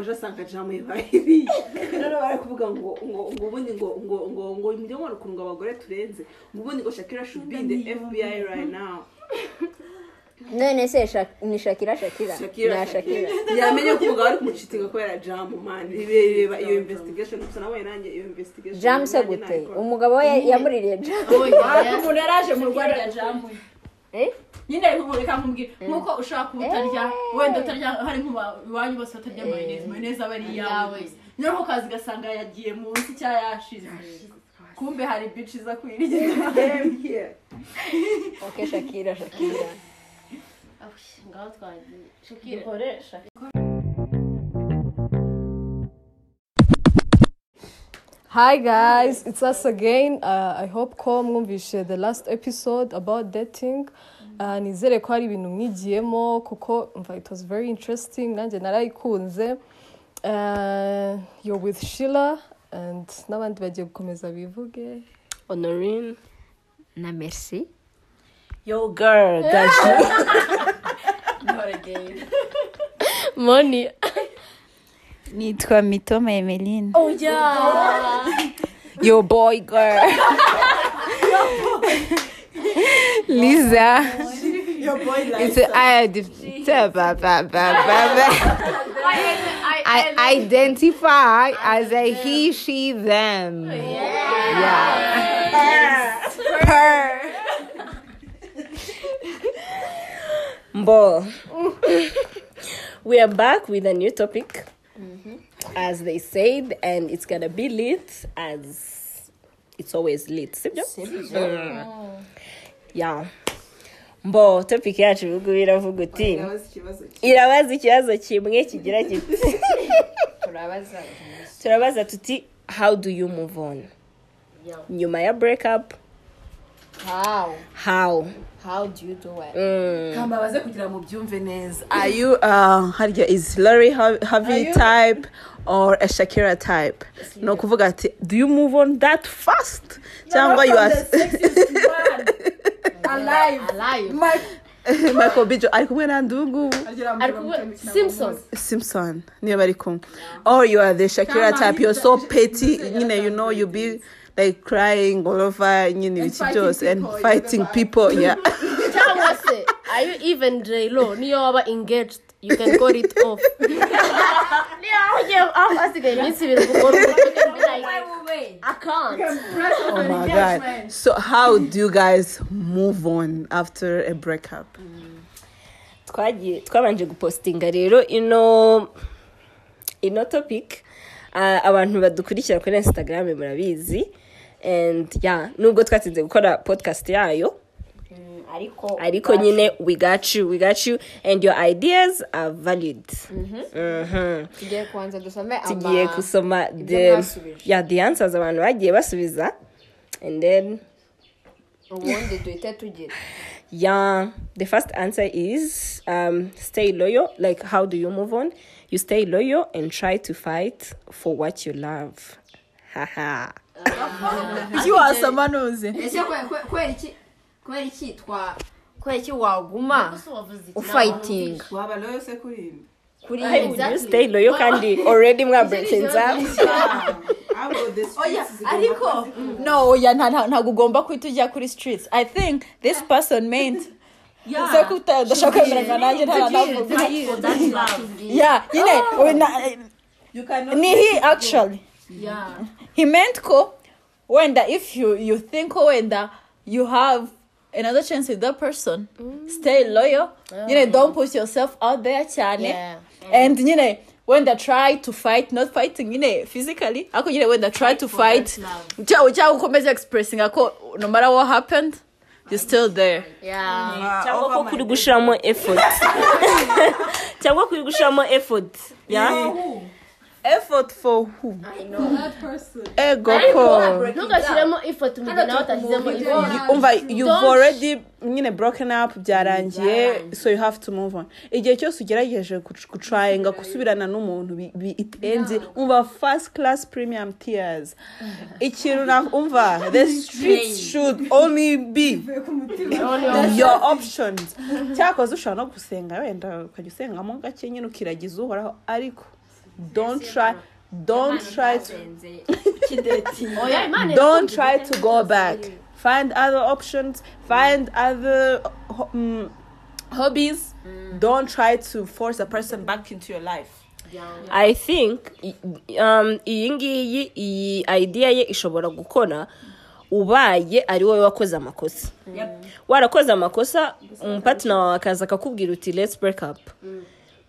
ejo asanga jamu ibaye ibi rero bari kuvuga ngo ngo ngo ubundi ngo ngo ngo ngo mujye mubona ukuntu ngo abagore turenze. Ngo ubundi ngo shakira should be in the FBI right now. None se Shak- ni shakira shakira. Shakira na shakira. Yamenye ko umugabo ari kumucitinga kubera jamu mani reba iyo investigation. Gusa nabonye nanjye iyo investigation. Jamu se gute umugabo we yamuririye jamu. Umuntu yaraje mu rwanda jamu. Eh? Nyine reka nkubwire nk'uko ushobora kuba utarya wenda utarya hari nk'uba iwanyu bose batarya mayoneze mayoneze aba ari iyawe noneho ukaza ugasanga yagiye munsi cyangwa yashize kumbe hari bici iza kwirya Damn, here. ok shakira shakira. Ngaho twagiye shakira. Ikoresha Hi guys, it's us again. Uh, I hope ko mwumvishe the last episode about dating. Uh, nizere ko hari ibintu mwigiyemo kuko umva it was very interesting nanjye narayikunze. Uh, you're with Sheila and n'abandi bagiye gukomeza bivuge. honorine. Na merci. Yo girl gaji moni. Nitwa mitoma emeline. Yo boy girl. lisa it's I, ba, ba, ba, ba, ba. I identify as a he, she, them. Yeah. Her. Bo. we are back with a new topic, as they said, and it's gonna be lit as it's always lit. Sibyo? Mm. Yeah. Mbo, topic yacu ubwo biravuga uti irabaza ikibazo kimwe. Kigira kiti turabaza. turabaza tuti how do you move on? Nyuma ya break up how? How? How do you do it? Mm. kambabaze kugira ngo mubyumve neza. Are you uh, harya is Larry Har- Harvey type or a Shakira type? Ni ukuvuga ati do you move on that fast? Cyangwa you are alive. Alive. Michael Bijo ari kumwe nandi ubu ngubu simpson. Simpson. Niyo bari kumwe or you are the Shakira type. You're so petty. nyine you know you be like crying all over nyine ibiki byose and fighting people yeah. Cyangwa se are you even J-Lo niyo waba engaged you can call it off. I can't. Oh my god. so how do you guys move on after a breakup? Twagiye twabanje gupostinga rero ino ino topic Ah, abantu badukurikira kuri instagram murabizi. And yeah nubwo twatsinze gukora podcast yayo ariko ariko nyine we got you we got you and your ideas are valid Mhm. tugiye kubanza dusome ama- tugiye gusoma the mwasubije. yeah the answers abantu bagiye basubiza and then ubundi duhite tugira Yeah, the first answer is um, stay loyal. Like, how do you move on? You stay loyal and try to fight for what you love. Haha. iki wasoma kwe- kubera iki kubera iki twa kubera iki waguma ufayitinga waba nawe se kurinda kuri Why would you stay loyal? Candy already mwa breaking up. oya ariko no oya nta- nta- ntabwo ugomba guhita ujya kuri streets. I think this person meant se ko udashaka kwemeranya nanjye ntaranavuga yeah nyine we na- ni he actually. He meant ko wenda if you you think ko wenda you have another chance with that person. Stay loyal. You know don't put yourself out there cyane and you know wenda try to fight not fighting you know physically ako you know wenda try to fight? cyangwa cyangwa ukomeza expressing ako no matter what happened you're still there. Cyangwa ko kuri gushiramo effort. Cyangwa kuri gushiramo effort. Yeah? Effort for who? Ego ko ntugashyiremo ifoto mu gihe nawe utashyizemo ifoto umva you've already nyine broken up byarangiye so you have to move on. Igihe cyose ugerageje gutrayinga gusubirana n'umuntu it ends umva first class premium tears. Ikintu na umva the streets should only be your options. Cyakoze ushobora no gusenga wenda ukajya usengamo gake nyine ukiragiza uhoraho ariko don't try don't try to imana don't try to go back. find other options find other ho- mm, hobbies. Don't try to force a person back into your life. I think um, iyi ngiyi iyi idea ye ishobora gukora ubaye ari wowe wakoze amakosa. Warakoze amakosa umupatina wawe akaza akakubwira uti let's break up.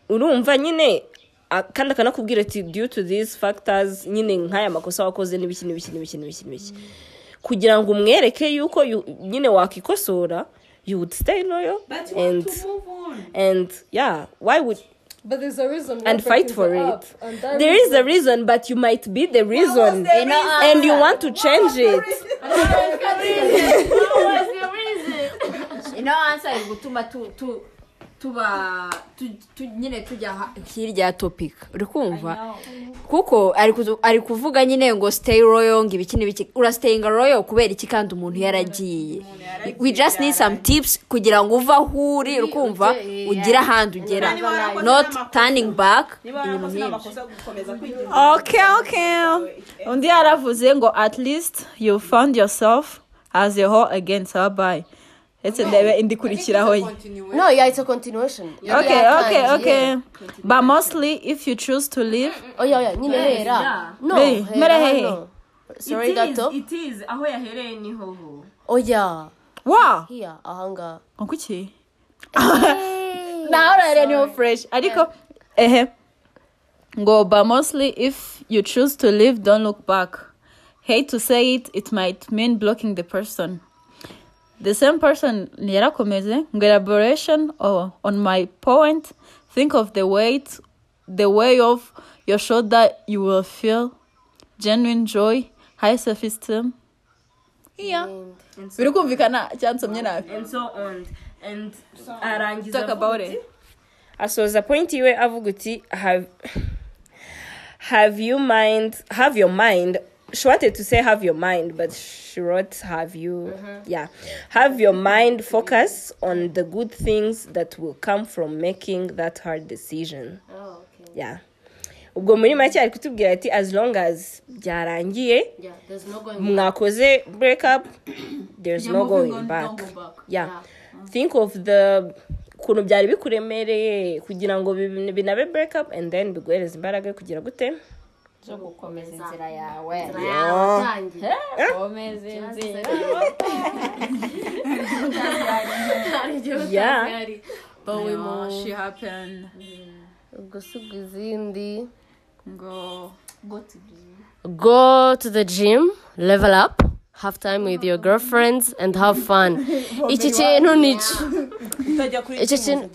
Urumva nyine kandi akanakubwira ati due to these factors nyine nk'aya makosa wakoze n'ibiki n'ibiki n'ibiki n'ibiki n'ibiki kugira ngo umwereke yuko you- nyine wakikosora you would stay loyal and and yeah why would But there's a reason. and fight for the it. up, There is a reason, but you might be the reason, and you want to change it. iri gutuma tu tu tuba tu- tu- nyine tujya hirya ya topic. Uri kumva? Kuko ari kuvuga nyine ngo stay royal ngo ibiki n'ibiki urasitayinga royal kubera iki kandi umuntu yaragiye? we just need some tips kugira ngo uve aho uri uri kumva? ugire ahandi ugera. Not turning back. ibintu nk'ibyo okay okay. Undi yaravuze ngo at least you found yourself as a whole again so bye. Ndetse ndebe indi ikurikiraho ye no yeah it's a continuation. Okay okay okay. But mostly if you choose to live oya oya nyine hera. no mere hehe. hano. sorry gato. it is. Aho yahereye ni ho ho. oya wow here ahangaha kuki nawe urareba ni ho fresh. Ariko ehe. Ngo but mostly if you choose to live don't look back. Hate to say it it might mean blocking the person. The same person yarakomeze ngo elaboration oh, on my point think of the weight the way of your shoulder you will feel genuine joy high self esteem yeah biri kumvikana cyansomye nabi And so on. And arangiza talk about it. Asoza point iwe avuga uti have have you mind have your mind she wanted to say have your mind but she wrote have you yeah have your mind focus on the good things that will come from making that hard decision yeah ubwo muri make ari kutubwira ati as long as byarangiye mwakoze break up there's no going back yeah think of the ukuntu byari bikuremereye kugira ngo bi- binabe break up and then biguhereza imbaraga kugira gute zo gukomeza inzira yawe komeza inzira Yeah. bawe mu she happened gusiga izindi go go. To the gym level up have time with your girlfriends and have fun. Iki kintu ni Icyo kintu-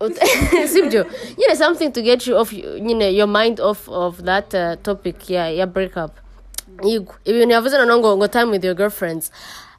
sibyo nyine something to get you off nyine your mind off of that uh, topic ya ya break up. Yego. ibintu yavuze noneho ngo ngo time with your girlfriends.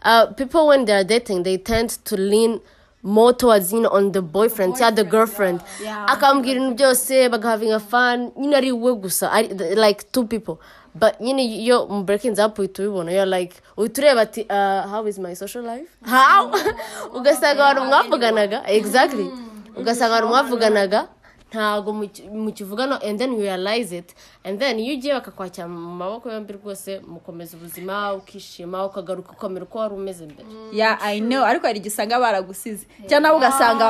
Uh, people when they are dating they tend to lean more towards you know, on the boyfriend cyangwa the girlfriend. Akambwira ibintu byose bagahavinga fun. Nyine ari we gusa like two people. But nyine iyo mu breaking up uhita ubibona you're like uhita ureba ati uh, how is my social life? How? Ugasanga abantu mwavuganaga exactly. Ugasanga abantu mwavuganaga ntabwo muki- mukivugana and then you realize it. And then iyo ugiye bakakwakira mu maboko yombi rwose mukomeza ubuzima ukishima ukagaruka ukamera uko wari umeze mbere. Yeah i know. ariko hari igihe usanga baragusize. Cyangwa nawe ugasanga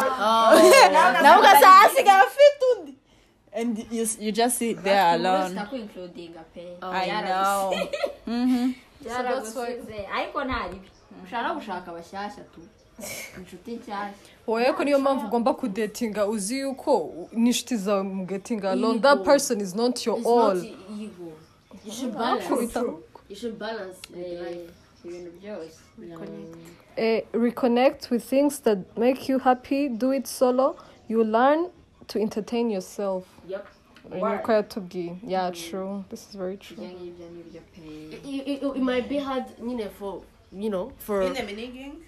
nawe ugasanga hasigaye afite undi. And you, you just sit there alone. kwinkludinga pe. I know. Byaragusize ariko nta ribi. Ushaka gushaka abashyashya tu. Inshuti nshyashya wowe ko niyo mpamvu ugomba kudetinga uzi yuko n'inshuti zawe mugetinga alone that person is not your all. byose Eh, reconnect. With things that make you happy. Do it solo. You learn to entertain yourself. Yep. niko yatubwiye yeah true. This is very true. ibyo ngibyo ni byo pe it, it, it might be hard nyine for you know for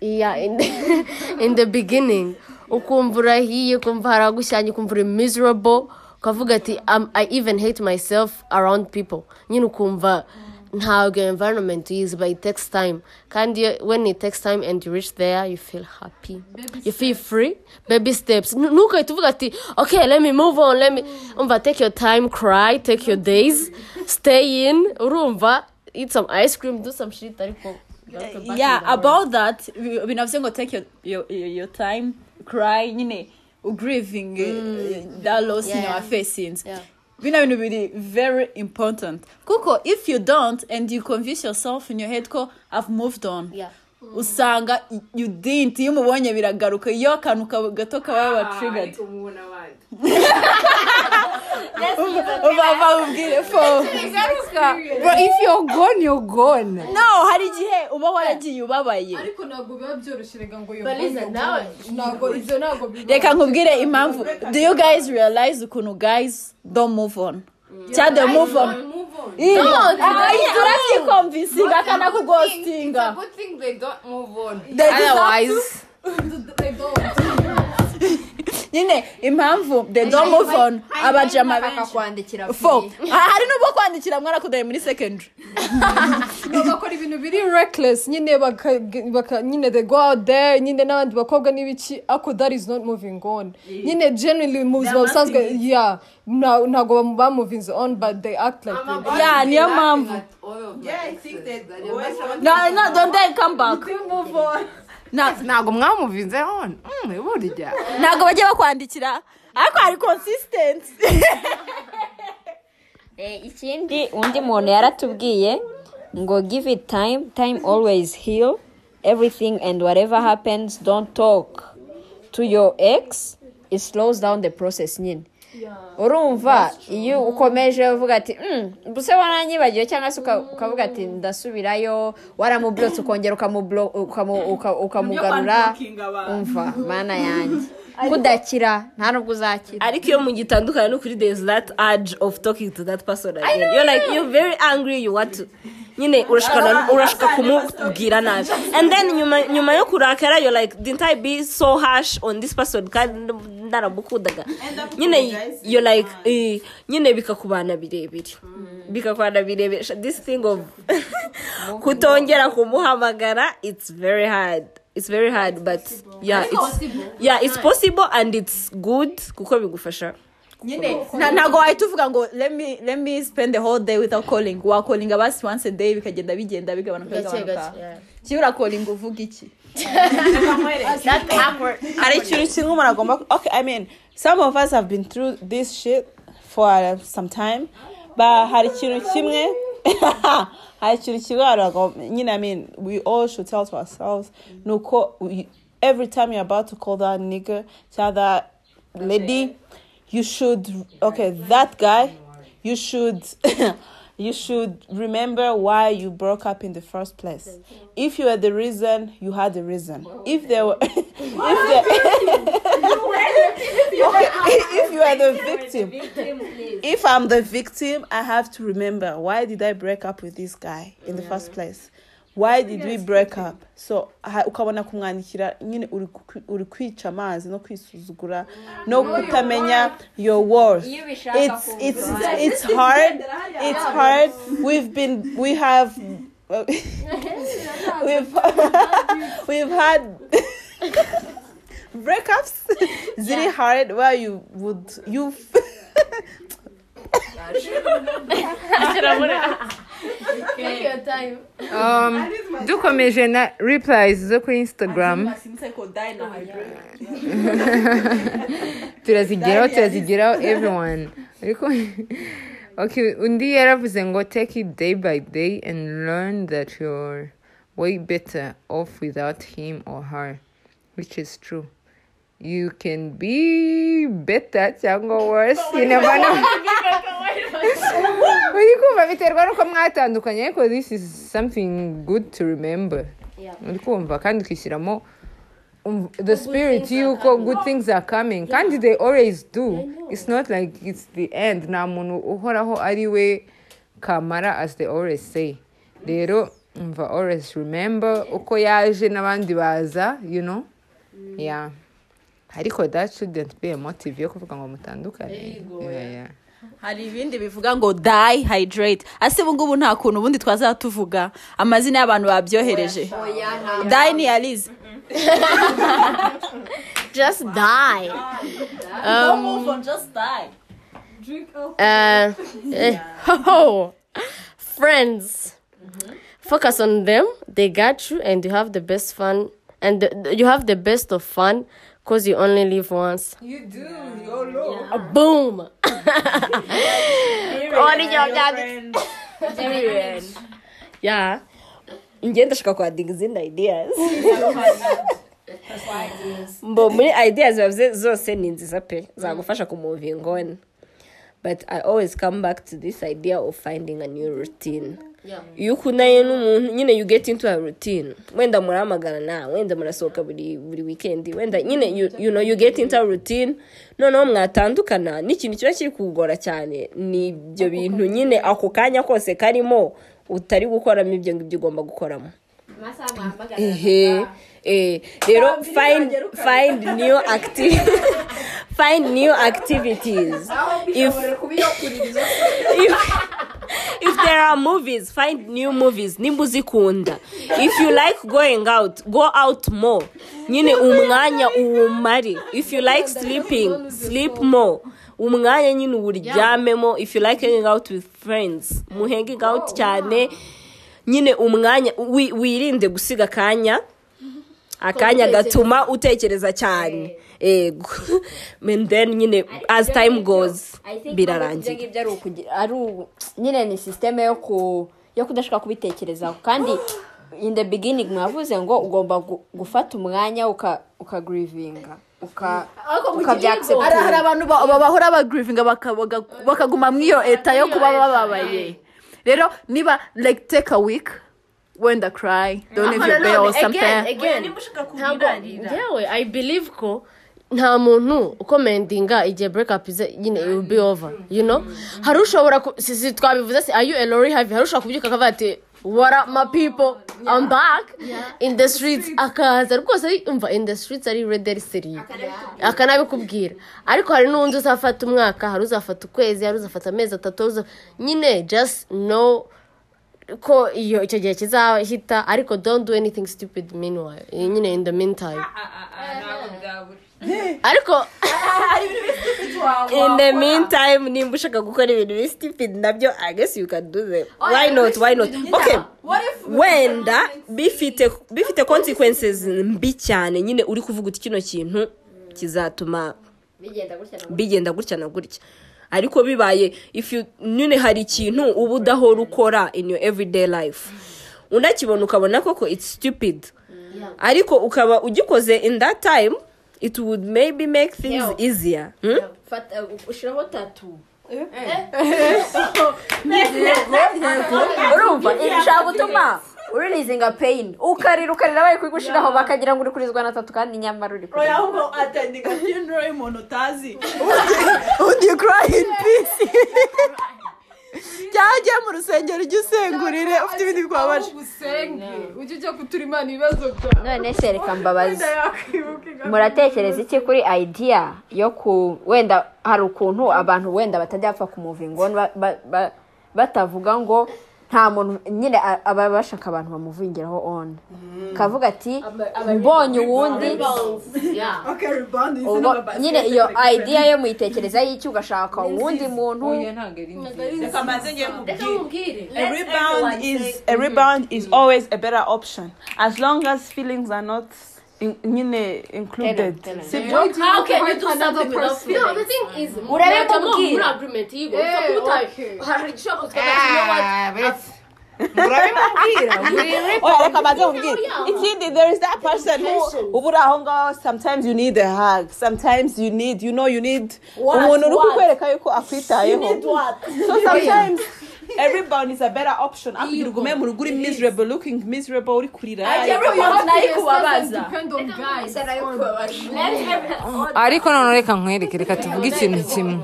yeah in the, in the beginning. Ukumva urahiye ukumva haragushyanye ukumva uri miserable. Ukavuga ati "I'm- i even hate myself around people. Nyine ukumva ntabwo environment uyizi but it takes time. Kandi when it takes time and you reach there you feel happy. You feel free. Baby steps. Ntukahite uvuga ati okay let me move on let me umva take your time cry take your days stay in. Urumva eat some ice cream do some shit ariko yeah in about that bi- binavuze ngo take your, your, your, time cry nyine grieving uh, that loss in Yeah. your face scenes Yeah. bino bintu biri very important. Kuko if you don't and you convince yourself in your head ko i've moved on. Yeah. usanga you didn't iyo umubonye biragaruka iyo akantu ka- gato kaba triggered. ubava ubwire bro if you're gone you're gone. No hari igihe uba waragiye ubabaye ariko ntabwo biba byoroshye rega ngo But listen, now ntabwo ibyo ntabwo biba reka nkubwire impamvu. Do you guys realize ukuntu guys don't move on? Cyangwa they move on. turasikomvisinga akanakugostinga they don't move on. They deserve otherwise. nyine impamvu they don't move on abajama benshi bakakwandikira fo Ha- hari n'ubwo kwandikira mwarakudaye muri secondary bagakora ibintu biri reckless. Nyine baka, nyine they go out there nyine n'abandi bakobwa n'ibiki ako that is not moving on. Nyine generally mu buzima busanzwe yeah nta- ntabwo bam- bamuvinze on but they act like yeah niyo mpamvu Yeah, I think that don't they come back? Ntabwo mwamuvinze on Mm, burya. Ntabwo bajya bakwandikira. Ariko hari consistency ikindi undi muntu yaratubwiye ngo give it time time always heal everything and whatever happens don't talk to your ex. It slows down the process nyine urumva iyo ukomeje uvuga ati "Mm, mbese waranyibagiwe cyangwa se uka- ukavuga ati ndasubirayo. Waramublotse ukongera ukamugarura umva mana yanjye. Kudakira nta nubwo uzakira. Ariko iyo mugitandukanye no kuri there is that urge of talking to that person again. You're like you're very angry you want to nyine urashaka kumubwira nabi. And then nyuma yo kurakara you're like didn't I be so harsh on this person? Kandi naramukundaga nyine you're like eh, nyine bikakubana birebire. Bikakubana birebire. This thing of kutongera kumuhamagara it's very hard. It's very hard but yeah it's yeah it's possible and it's good. Kuko bigufasha. Nyine nta- ntabwo wahita uvuga ngo let me let me spend the whole day without calling. Wakolinga basi once a day bikagenda bigenda bigabanuka bigabanuka kiba urakolinga uvuga iki hari ikintu kimwe umuntu agomba okay i mean some of us have been through this shit for some time but hari ikintu kimwe hari ikintu kimwe nyine i mean? We all should tell to ourselves nuko we- every time you're about to call that nigga tell that lady you should okay that guy you should you should remember why you broke up in the first place. If you were the reason you had the reason. If there were if there, if you are the victim if i'm the victim i have to remember why did i break up with this guy in the first place? Why did we break up? so ukabona kumwandikira nyine uri kwica amazi no kwisuzugura no kutamenya your worth. It's it's it's hard it's hard. We've been we have we've we've had breakups. Really hard. Where you would you Take your time. Um, dukomeje na replies zo kuri instagram? Turazigeraho turazigeraho everyone. Ariko okay undi yaravuze ngo take it day by day and learn that you're way better off without him or her which is true. You can be better cyangwa worse. You never know. uri kumva biterwa n'uko mwatandukanye ariko this is something good to remember. Uri kumva kandi ukishyiramo the spirit y'uko good things are coming. Kandi they always do? It's not like it's the end. Nta muntu uhoraho ari we kamara as they always say. Rero umva always remember. Uko yaje n'abandi baza you know? Yeah. Ariko that shouldn't be motive yo kuvuga ngo mutandukane. Hari ibindi bivuga ngo die hydrate. Ase ubu ngubu nta kuntu ubundi twazaba tuvuga amazina y'abantu babyohereje. Die ni alize. Just die. Um, just die. Uh, eh, ho, friends. Focus on them. They got you and you have the best fun and you have the best of fun. Because you only live once. You do YOLO. boom. What did y'all got? ya njye ndashaka kwadinga izindi ideas. Mbo muri ideas bavuze zose ni nziza pe. Zagufasha kumuvinga on. But i always come back to this idea of finding a new routine. Iyo ukundanye n'umuntu nyine you get into a routine. Wenda murahamagara wenda murasohoka buri buri weekend wenda nyine you, know you get into a routine. Noneho mwatandukana n'ikintu kiba kiri kugora cyane. Ni ibyo bintu nyine ako kanya kose karimo utari gukoramo ibyo ngibyo ugomba gukoramo. Ehe. eh rero find find new acti find new activities. If if there are movies find new movies. Nimba uzikunda if you like going out go out more. Nyine umwanya uwumare if you like sleeping sleep more. Umwanya nyine uwuryamemo if you like hanging out with friends mu hanging out cyane nyine umwanya wi- wirinde gusiga akanya akanya gatuma utekereza cyane. Ego and then nyine as time goes birarangira. ngibyo ari ukugira ari u- nyine ni sisiteme yo ku yo kudashaka kubitekerezaho. Kandi in the beginning mwavuze ngo ugomba gu- gufata umwanya uka ukagrivinga uka hari abantu ba- ba- bahora bagrivinga bakaguma muri iyo eta yo kuba bababaye rero niba like take a week wenda cry don't leave your bed or something. again again ntabwo njyewe i believe ko nta muntu ukomendinga igihe break up ize nyine it will be over you know? Hari ushobora si twabivuze se are you a lorry heavy hari ushobora kubyuka akavuga ati what up my people? I'm back. In the streets akaza. Rwose ari- umva in the streets ari red ari seriye akanabikubwira. Ariko hari n'undi uzafata umwaka hari uzafata ukwezi hari uzafata amezi atatu nyine just know ko iyo icyo gihe kizahita ariko don't do anything stupid meanwhile. Nyine in the meantime. Ariko in the meantime nimba ushaka gukora ibintu biri stupid na byo i guess you can do them. Why not? Why not? okay. wenda bifite bifite consequences mbi cyane. Nyine uri kuvuga uti kino kintu kizatuma bigenda gutya na gutya. Ariko bibaye if you nyine hari ikintu uba udahora ukora in your everyday life. Unakibona ukabona koko it's stupid. Ariko ukaba ugikoze in that time it would maybe make things easier. Hmm? ushyiraho tatu urumva ishaka gutuma urilizinga peyini ukarira ukarira bari kugushyiraho bakagira ngo uri kurizwa na tatu kandi nyamara uri kurira ahubwo atendinga funeral y'umuntu utazi would you cry in peace? Cyangwa ugiye mu rusengero ujye usengurire. Ufite ibindi bikubabaje usenge ujye ujya gutura imana ibibazo byawe none se reka mbabazi muratekereza iki kuri idea yo ku wenda hari ukuntu abantu wenda batajya bapfa kumuvinga ba- ba- ba- batavuga ngo nta muntu nyine a- aba bashaka abantu bamuvingiraho on. Kavuga ati mbonye uwundi. Nyine iyo idea yo muyitekereza y'iki ugashaka uwundi muntu? reka mbanze ngiye reka mubwire mubwire a rebound is a rebound is always a better option. As long as feelings are not nyine included. Sibyo how can you do something without feeling no the thing is murajyamo muri agreement yigo hari igishobora mbanze mubwire ikindi there is that person who uba uri aho ngaho sometimes you need a hug sometimes you need you know you need umuntu uri kukwereka yuko akwitayeho so sometimes rebound is a better option. Aho kugira ugume mu rugo uri miserable looking miserable uri kurira ariko noneho reka nkwereke reka tuvuge ikintu kimwe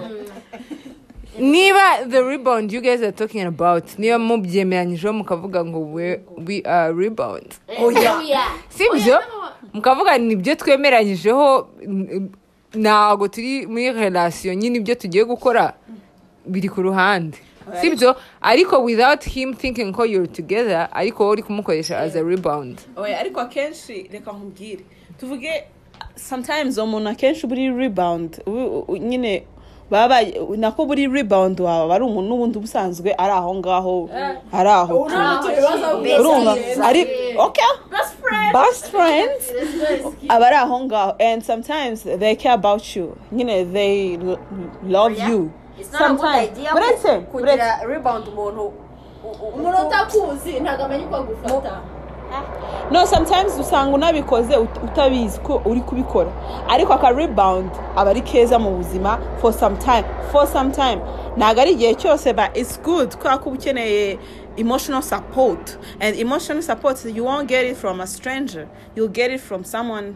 niba the rebound you guys are talking about niba mubyemeranyijeho mukavuga ngo we, we are rebound. Sibyo mukavuga ni byo twemeranyijeho ntabwo turi muri relation nyine ibyo tugiye gukora biri ku ruhande. Sibyo ariko without him thinking ko you're together ariko wowe uri kumukoresha as a rebound. Ariko akenshi reka nkubwire. Tuvuge sometimes umuntu akenshi buri rebound u- u- nyine baba nako buri rebound wawe aba ari umuntu n'ubundi ubusanzwe ari aho ngaho ari aho. Urumva ari okay best friends. Aba ari aho ngaho. And sometimes they care about you. Nyine they l- love you. Sometimes- ku- kugira rebound umuntu umuntu utakuzi ntabwo amenya uko agufata. No sometimes usanga unabikoze ut- utabizi ko uri kubikora. Ariko aka rebound aba ari keza mu buzima for some time. For some time. Ntabwo ari igihe cyose but it's good. Kubera ko uba ukeneye emotional support. And emotional support you won't get it from a stranger. You'll get it from someone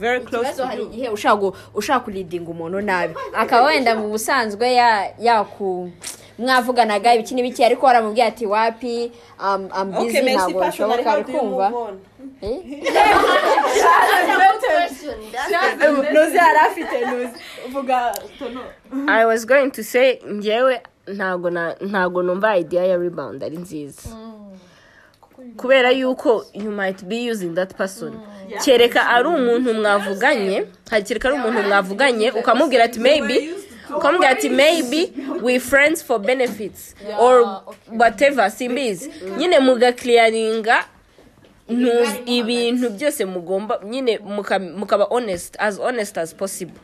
very close to hari you. igihe ushaka kuridinga umuntu nabi. Akaba wenda mu busanzwe ya- yaku mwavuganaga ibiki n'ibiki ariko waramubwiye ati wapi? Am am busy okay merci ntabwo bishoboka ari kumva. Eh? nuzi yari afite nuzi uvuga i was going to say ngewe ntago na- ntago numva idea ya rebound ari nziza. Kubera yuko you might be using that person. Kereka ari umuntu mwavuganye kereka ari umuntu mwavuganye ukamubwira ati maybe ukamubwira ati maybe we friends for benefits or whatever simbizi nyine mugakiriyaringa ibintu byose mugomba nyine muka- mukaba honest as honest as possible.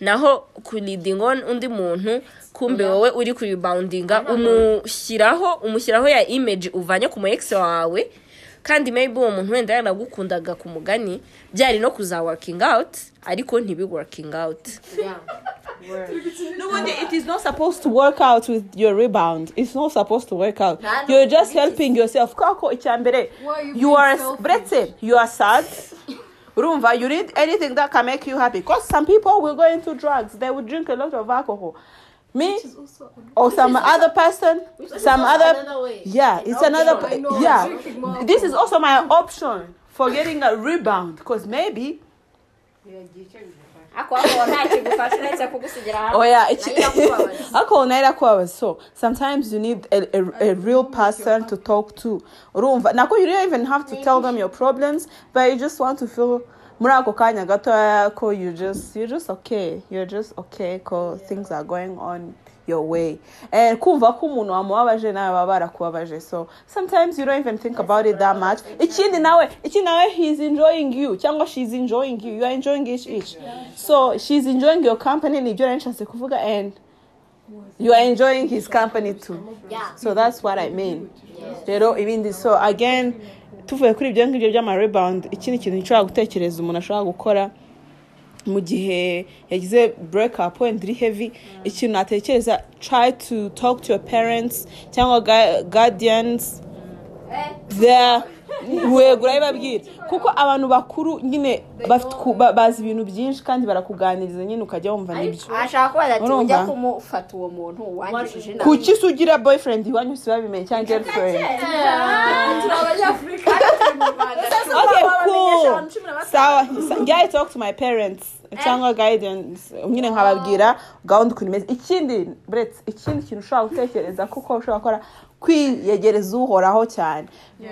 Naho kuridinga undi muntu kumbe wowe uri kuribawundinga umushyiraho umushyiraho ya image uvanye ku mu ex wawe kandi maybe uwo muntu wenda yanagukundaga ku mugani byari no kuza working out ariko ntibi working out N'ubundi, it is not supposed to work out with your rebound. It's not supposed to work out. You're just helping yourself. Kako icyambere. You are let's say you are sad. Urumva, you need anything that can make you happy. Because some people will go into drugs. They will drink a lot of alcohol. Me or some other person, some other another way. yeah, it's another yeah. This is also my option for getting a rebound because maybe Oh yeah, it's alcohol naira kubabaza. So sometimes you need a, a, a real person to talk to. Urumva, nako you don't even have to tell them your problems, but you just want to feel muri ako kanya gatoya ko you just you're just okay. You're just okay ko things are going on your way. And kumva ko umuntu wamubabaje nawe baba barakubabaje. So sometimes you don't even think about it that much. Ikindi nawe, ikindi nawe he's enjoying you. Cyangwa she's enjoying you. You are enjoying each each. So she's enjoying your company ni byo nari nshatse kuvuga and you are enjoying his company too. So that's what I mean. Rero ibindi so again tuvuye kuri ibyo ngibyo by'ama rebound ikindi kintu nshobora gutekereza umuntu ashobora gukora mu gihe yagize break up wenda iri heavy. Ikintu natekereza try to talk to your parents cyangwa gu- guardians. There wego urabibabwira kuko abantu bakuru nyine bazi ibintu byinshi kandi barakuganiriza nyine ukajya wumva ni byo. ashaka kubaza ati ujya kumufata uwo muntu wangishije inama kuki se ugira boyfriend iwanyu si babimenye cyangwa girlfriend? okay cool. sawa. Sa- njyaye talk to my parents. Cyangwa guidance. Nyine nkababwira gahunda ukuntu imeze. Ikindi buretse ikindi kintu ushobora gutekereza kuko ushobora gukora kwiyegereza uhoraho cyane.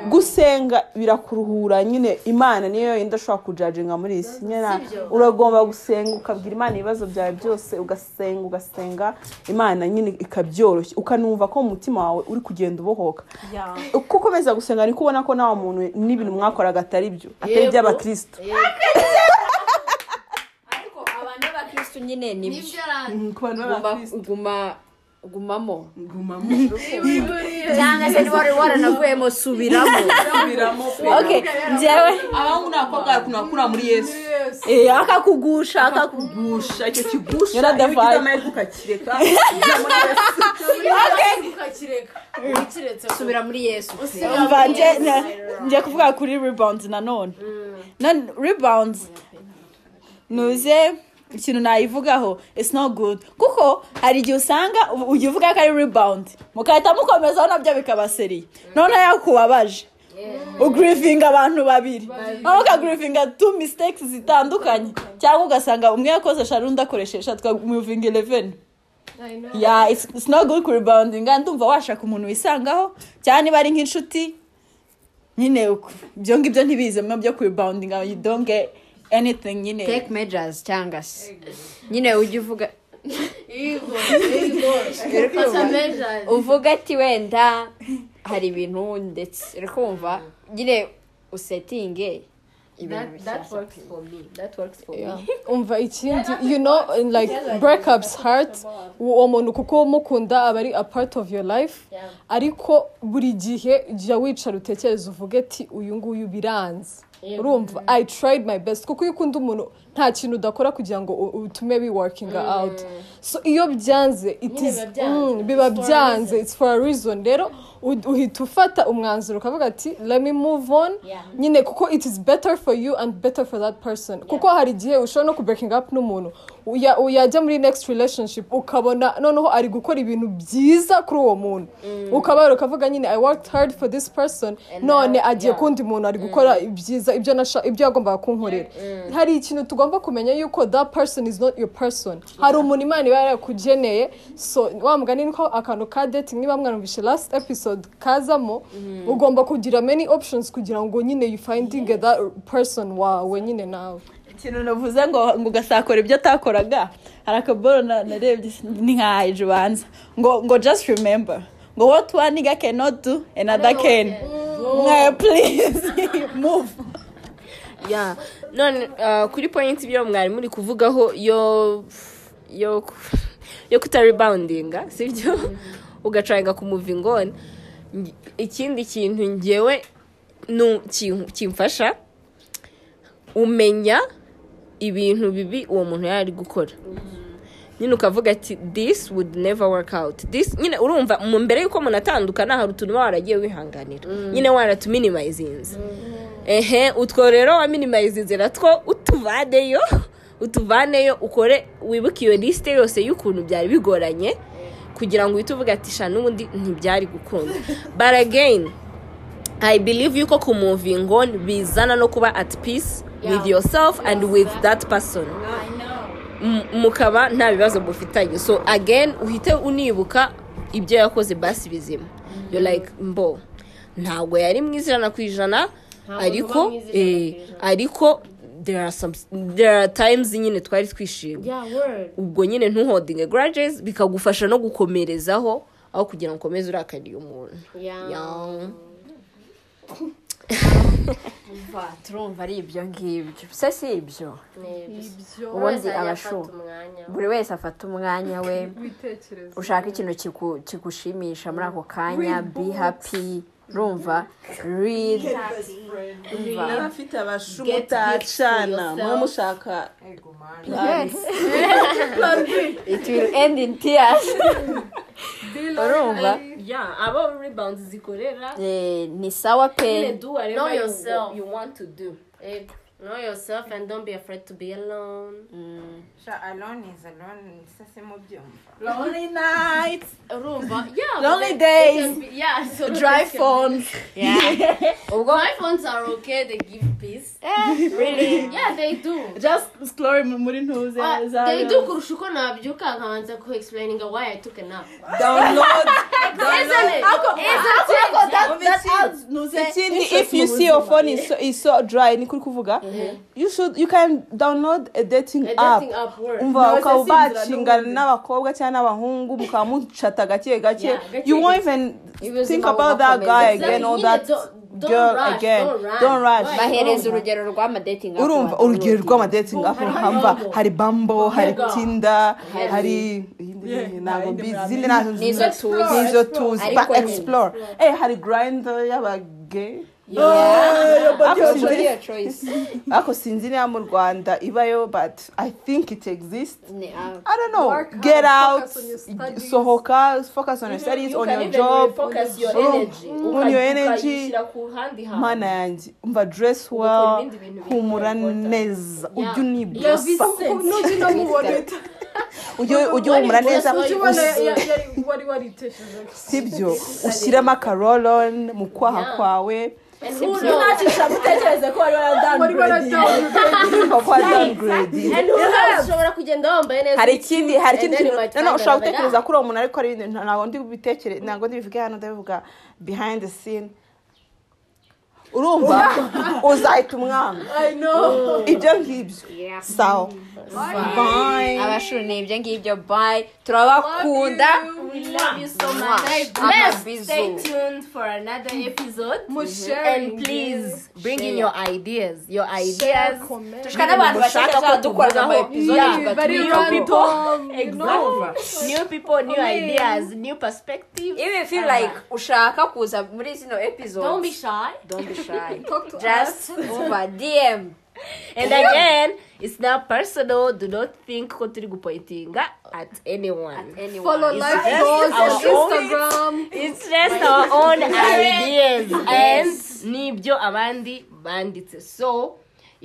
Gusenga birakuruhura nyine. Imana niyo yenda ushobora kujajinga muri iyi si nyine uragomba gusenga ukabwira imana ibibazo byawe byose ugasenga ugasenga. Imana nyine ikabyoroshya. Ukanumva ko mu mutima wawe uri kugenda ubohoka. Uko ukomeza gusenga niko ubona ko nta muntu n'ibintu mwakoraga atari byo. Atari iby'abakristo. Ariko abantu b'abakirisitu nyine ni byo ni byo bantu uguma uguma gumamo. Cyangwa se niba wari waranavuyemo subiramo okay njyewe abahungu n'abakobwa barakunda gukura muri yesu akakugusha akakugusha gusha icyo kigusha You're not the iyo vibe. amahirwe ukakireka subira muri yesu ngiye kuvuga kuri rebounds nanone none rebounds. Nuze ikintu nayivugaho it's not good. Kuko hari igihe usanga ujya uvuga ko ari rebound. Mugahita mukomezaho na byo bikaba seriye noneho yakubabaje. Ugrivinga abantu babiri. Noneho ukagrivinga two mistakes zitandukanye. Cyangwa ugasanga umwe yakoze eshanu undi akoresha eshatu ukamuvinga eleveni yeah it's, it's not good kureboundinga ndumva washaka umuntu wisangaho cyane niba ari nk'inshuti nyine ibyo ngibyo ntibizemo byo kureboundinga you don't get anything nyine take measures cyangwa se nyine ujya uvuga uvuga ati wenda hari ibintu ndetse uri kumva nyine usetinge ibintu that, that bishyashya works for me. That works for Yeah. me. Umva ikindi you know in like breakups hurt uwo muntu kuko umukunda aba ari a part of your life. Ariko buri gihe jya wicara utekereza uvuge ati uyu nguyu biranze. Urumva i tried my best. Kuko iyo ukunda umuntu nta kintu udakora kugira ngo utume bi working out. So iyo byanze biba mm, biba It's for a byanze. it's for a reason. Rero uhita ufata umwanzuro ukavuga ati let me move on. Nyine kuko it is better for you and better for that person. Kuko hari igihe ushobora no ku breaking up n'umuntu yajya muri next relationship ukabona noneho ari gukora ibintu byiza kuri uwo muntu. Ukaba ukavuga nyine i worked hard for this person. None agiye kundi muntu ari gukora ibyiza ibyo yagombaga kunkorera. Hari ikintu tugomba kumenya yuko that person is not your person. Hari umuntu imana iba yarakugeneye so wa mugani niko akantu ka dating niba mwarumvishe last episode kazamo ugomba kugira many options kugira ngo nyine you finding that person wawe nyine nawe. Ikintu navuze ngo ngo ugasakora ibyo atakoraga. Hari akaboro na- narebye ni nka ejo ubanza. Ngo ngo just remember. Ngo what one cannot do another can. mwaye please move. Yeah none uh, kuri point ibyo mwari muri kuvugaho yo yo yo kutareboundinga sibyo ugatrayinga kumuvinga on. Nge- ikindi kintu ngewe kimfasha umenya ibintu bibi uwo muntu yari ari gukora. Nyine ukavuga ati this would never work out. This nyine urumva mu mbere y'uko umuntu atandukana hari utuntu uba waragiye wihanganira. Nyine waratuminimayizinze ehe utwo rero waminimayizinze natwo utuvaneyo utuvaneyo ukore wibuke iyo lisite yose y'ukuntu byari bigoranye kugira ngo uhite uvuga ati sha n'ubundi ntibyari gukunda. But again I believe yuko kumoving on bizana no kuba at peace with yourself and with that person. Mukaba nta bibazo mufitanye. So again uhite unibuka ibyo yakoze basi bizima. Yo like mbo ntabwo yari mwiza ijana ku ijana ariko eh, ariko there are some there are times nyine twari twishimye. Ubwo nyine ntuhodinge grudges bikagufasha no gukomerezaho aho kugira ngo ukomeze urakariye umuntu. Turumva ari ibyo ngibyo. Se si ibyo? Nibyo. ubundi abashu. buri wese afata umwanya we. Ushaka ikintu kigushimisha muri ako kanya. Be happy. Urumva read yari afite abashu mutacana muba mushaka it will end in tears. Urumva yeah abo rebounds zikorera. Eh, ni sawa pe. Do whatever you want to do. Eh, know yourself and don't be afraid to be alone. Alone is alone sase mubyumva lonely nights. Urumva yeah Lonely days. be- yeah so dry phones. Ubwo my phones are okay they give peace. Really? Yeah they do. Just scroll muri ntuze Uh, they do kurusha uko nabyuka nkabanza ku explaining why I took a nap. Download. Isn't it Ntuze- ikindi if you see your phone is so, is so dry ni kuri kuvuga? You should you can download a dating app umva ukaba n'ubundi. n'abakobwa cyangwa n'abahungu mukaba mucata gake gake you won't even think about that guy again or that girl again don't rush. don't rush Why? bahereza urugero rw'amadating app urumva wadownloading. urugero rw'amadating app Hari hamba hari bambo hari Yego. tinda Hari- hari ntabwo mbizi Nizo tuzi. nizo tuzi nyine. explore eh hari grind y'abage. Ariko Ubwo sinzi- niba mu rwanda ibayo but i think it exists. App. I don't know. Work Get out, focus on your studies. sohoka, focus on your studies, on your job. on your energy. Mana yanjye, umva dress well, humura neza, ujye unamubona ujye uhumura neza, sibyo, ushyiremo akarolon mu kwaha kwawe, And who knows? ntacisha mutekereze ko wari knows? ushobora kugenda wambaye neza hari ikindi hari ikindi kintu ushobora gutekereza kuri uwo muntu ariko ari ibintu ntabwo ndi bitekere ntabwo ndi bivuge hano ndabivuga behind the scene. Urumva? Uzahita umwanga ibyo ngibyo. Sawa. Bye. Abashuri ni ibyo ngibyo. Bye. Turabakunda. We love you so much. Let's stay tuned for another episode. sharing And please bring in your ideas. Your ideas. dushaka n'abantu bashaka ko dukora ama episode tugatuma random Exactly. New people, new ideas, new perspectives. if you feel like ushaka kuza muri zino episode Don't be shy. don't be shy Talk to just over dm And again, it's not personal. Do not think ko turi gupointinga at anyone. follow It's life just goals on Instagram It's just our own ideas and ni byo abandi banditse. So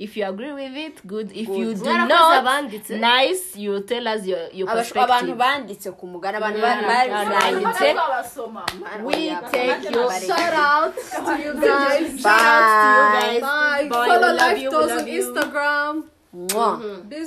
if you agree with it, good. If you do not, nice. You tell us your your Abashu- abantu perspective. banditse ku mugani abantu banditse We take your shout out to you guys shout out to you guys. bye Bye. follow life love on. Instagram Mwah.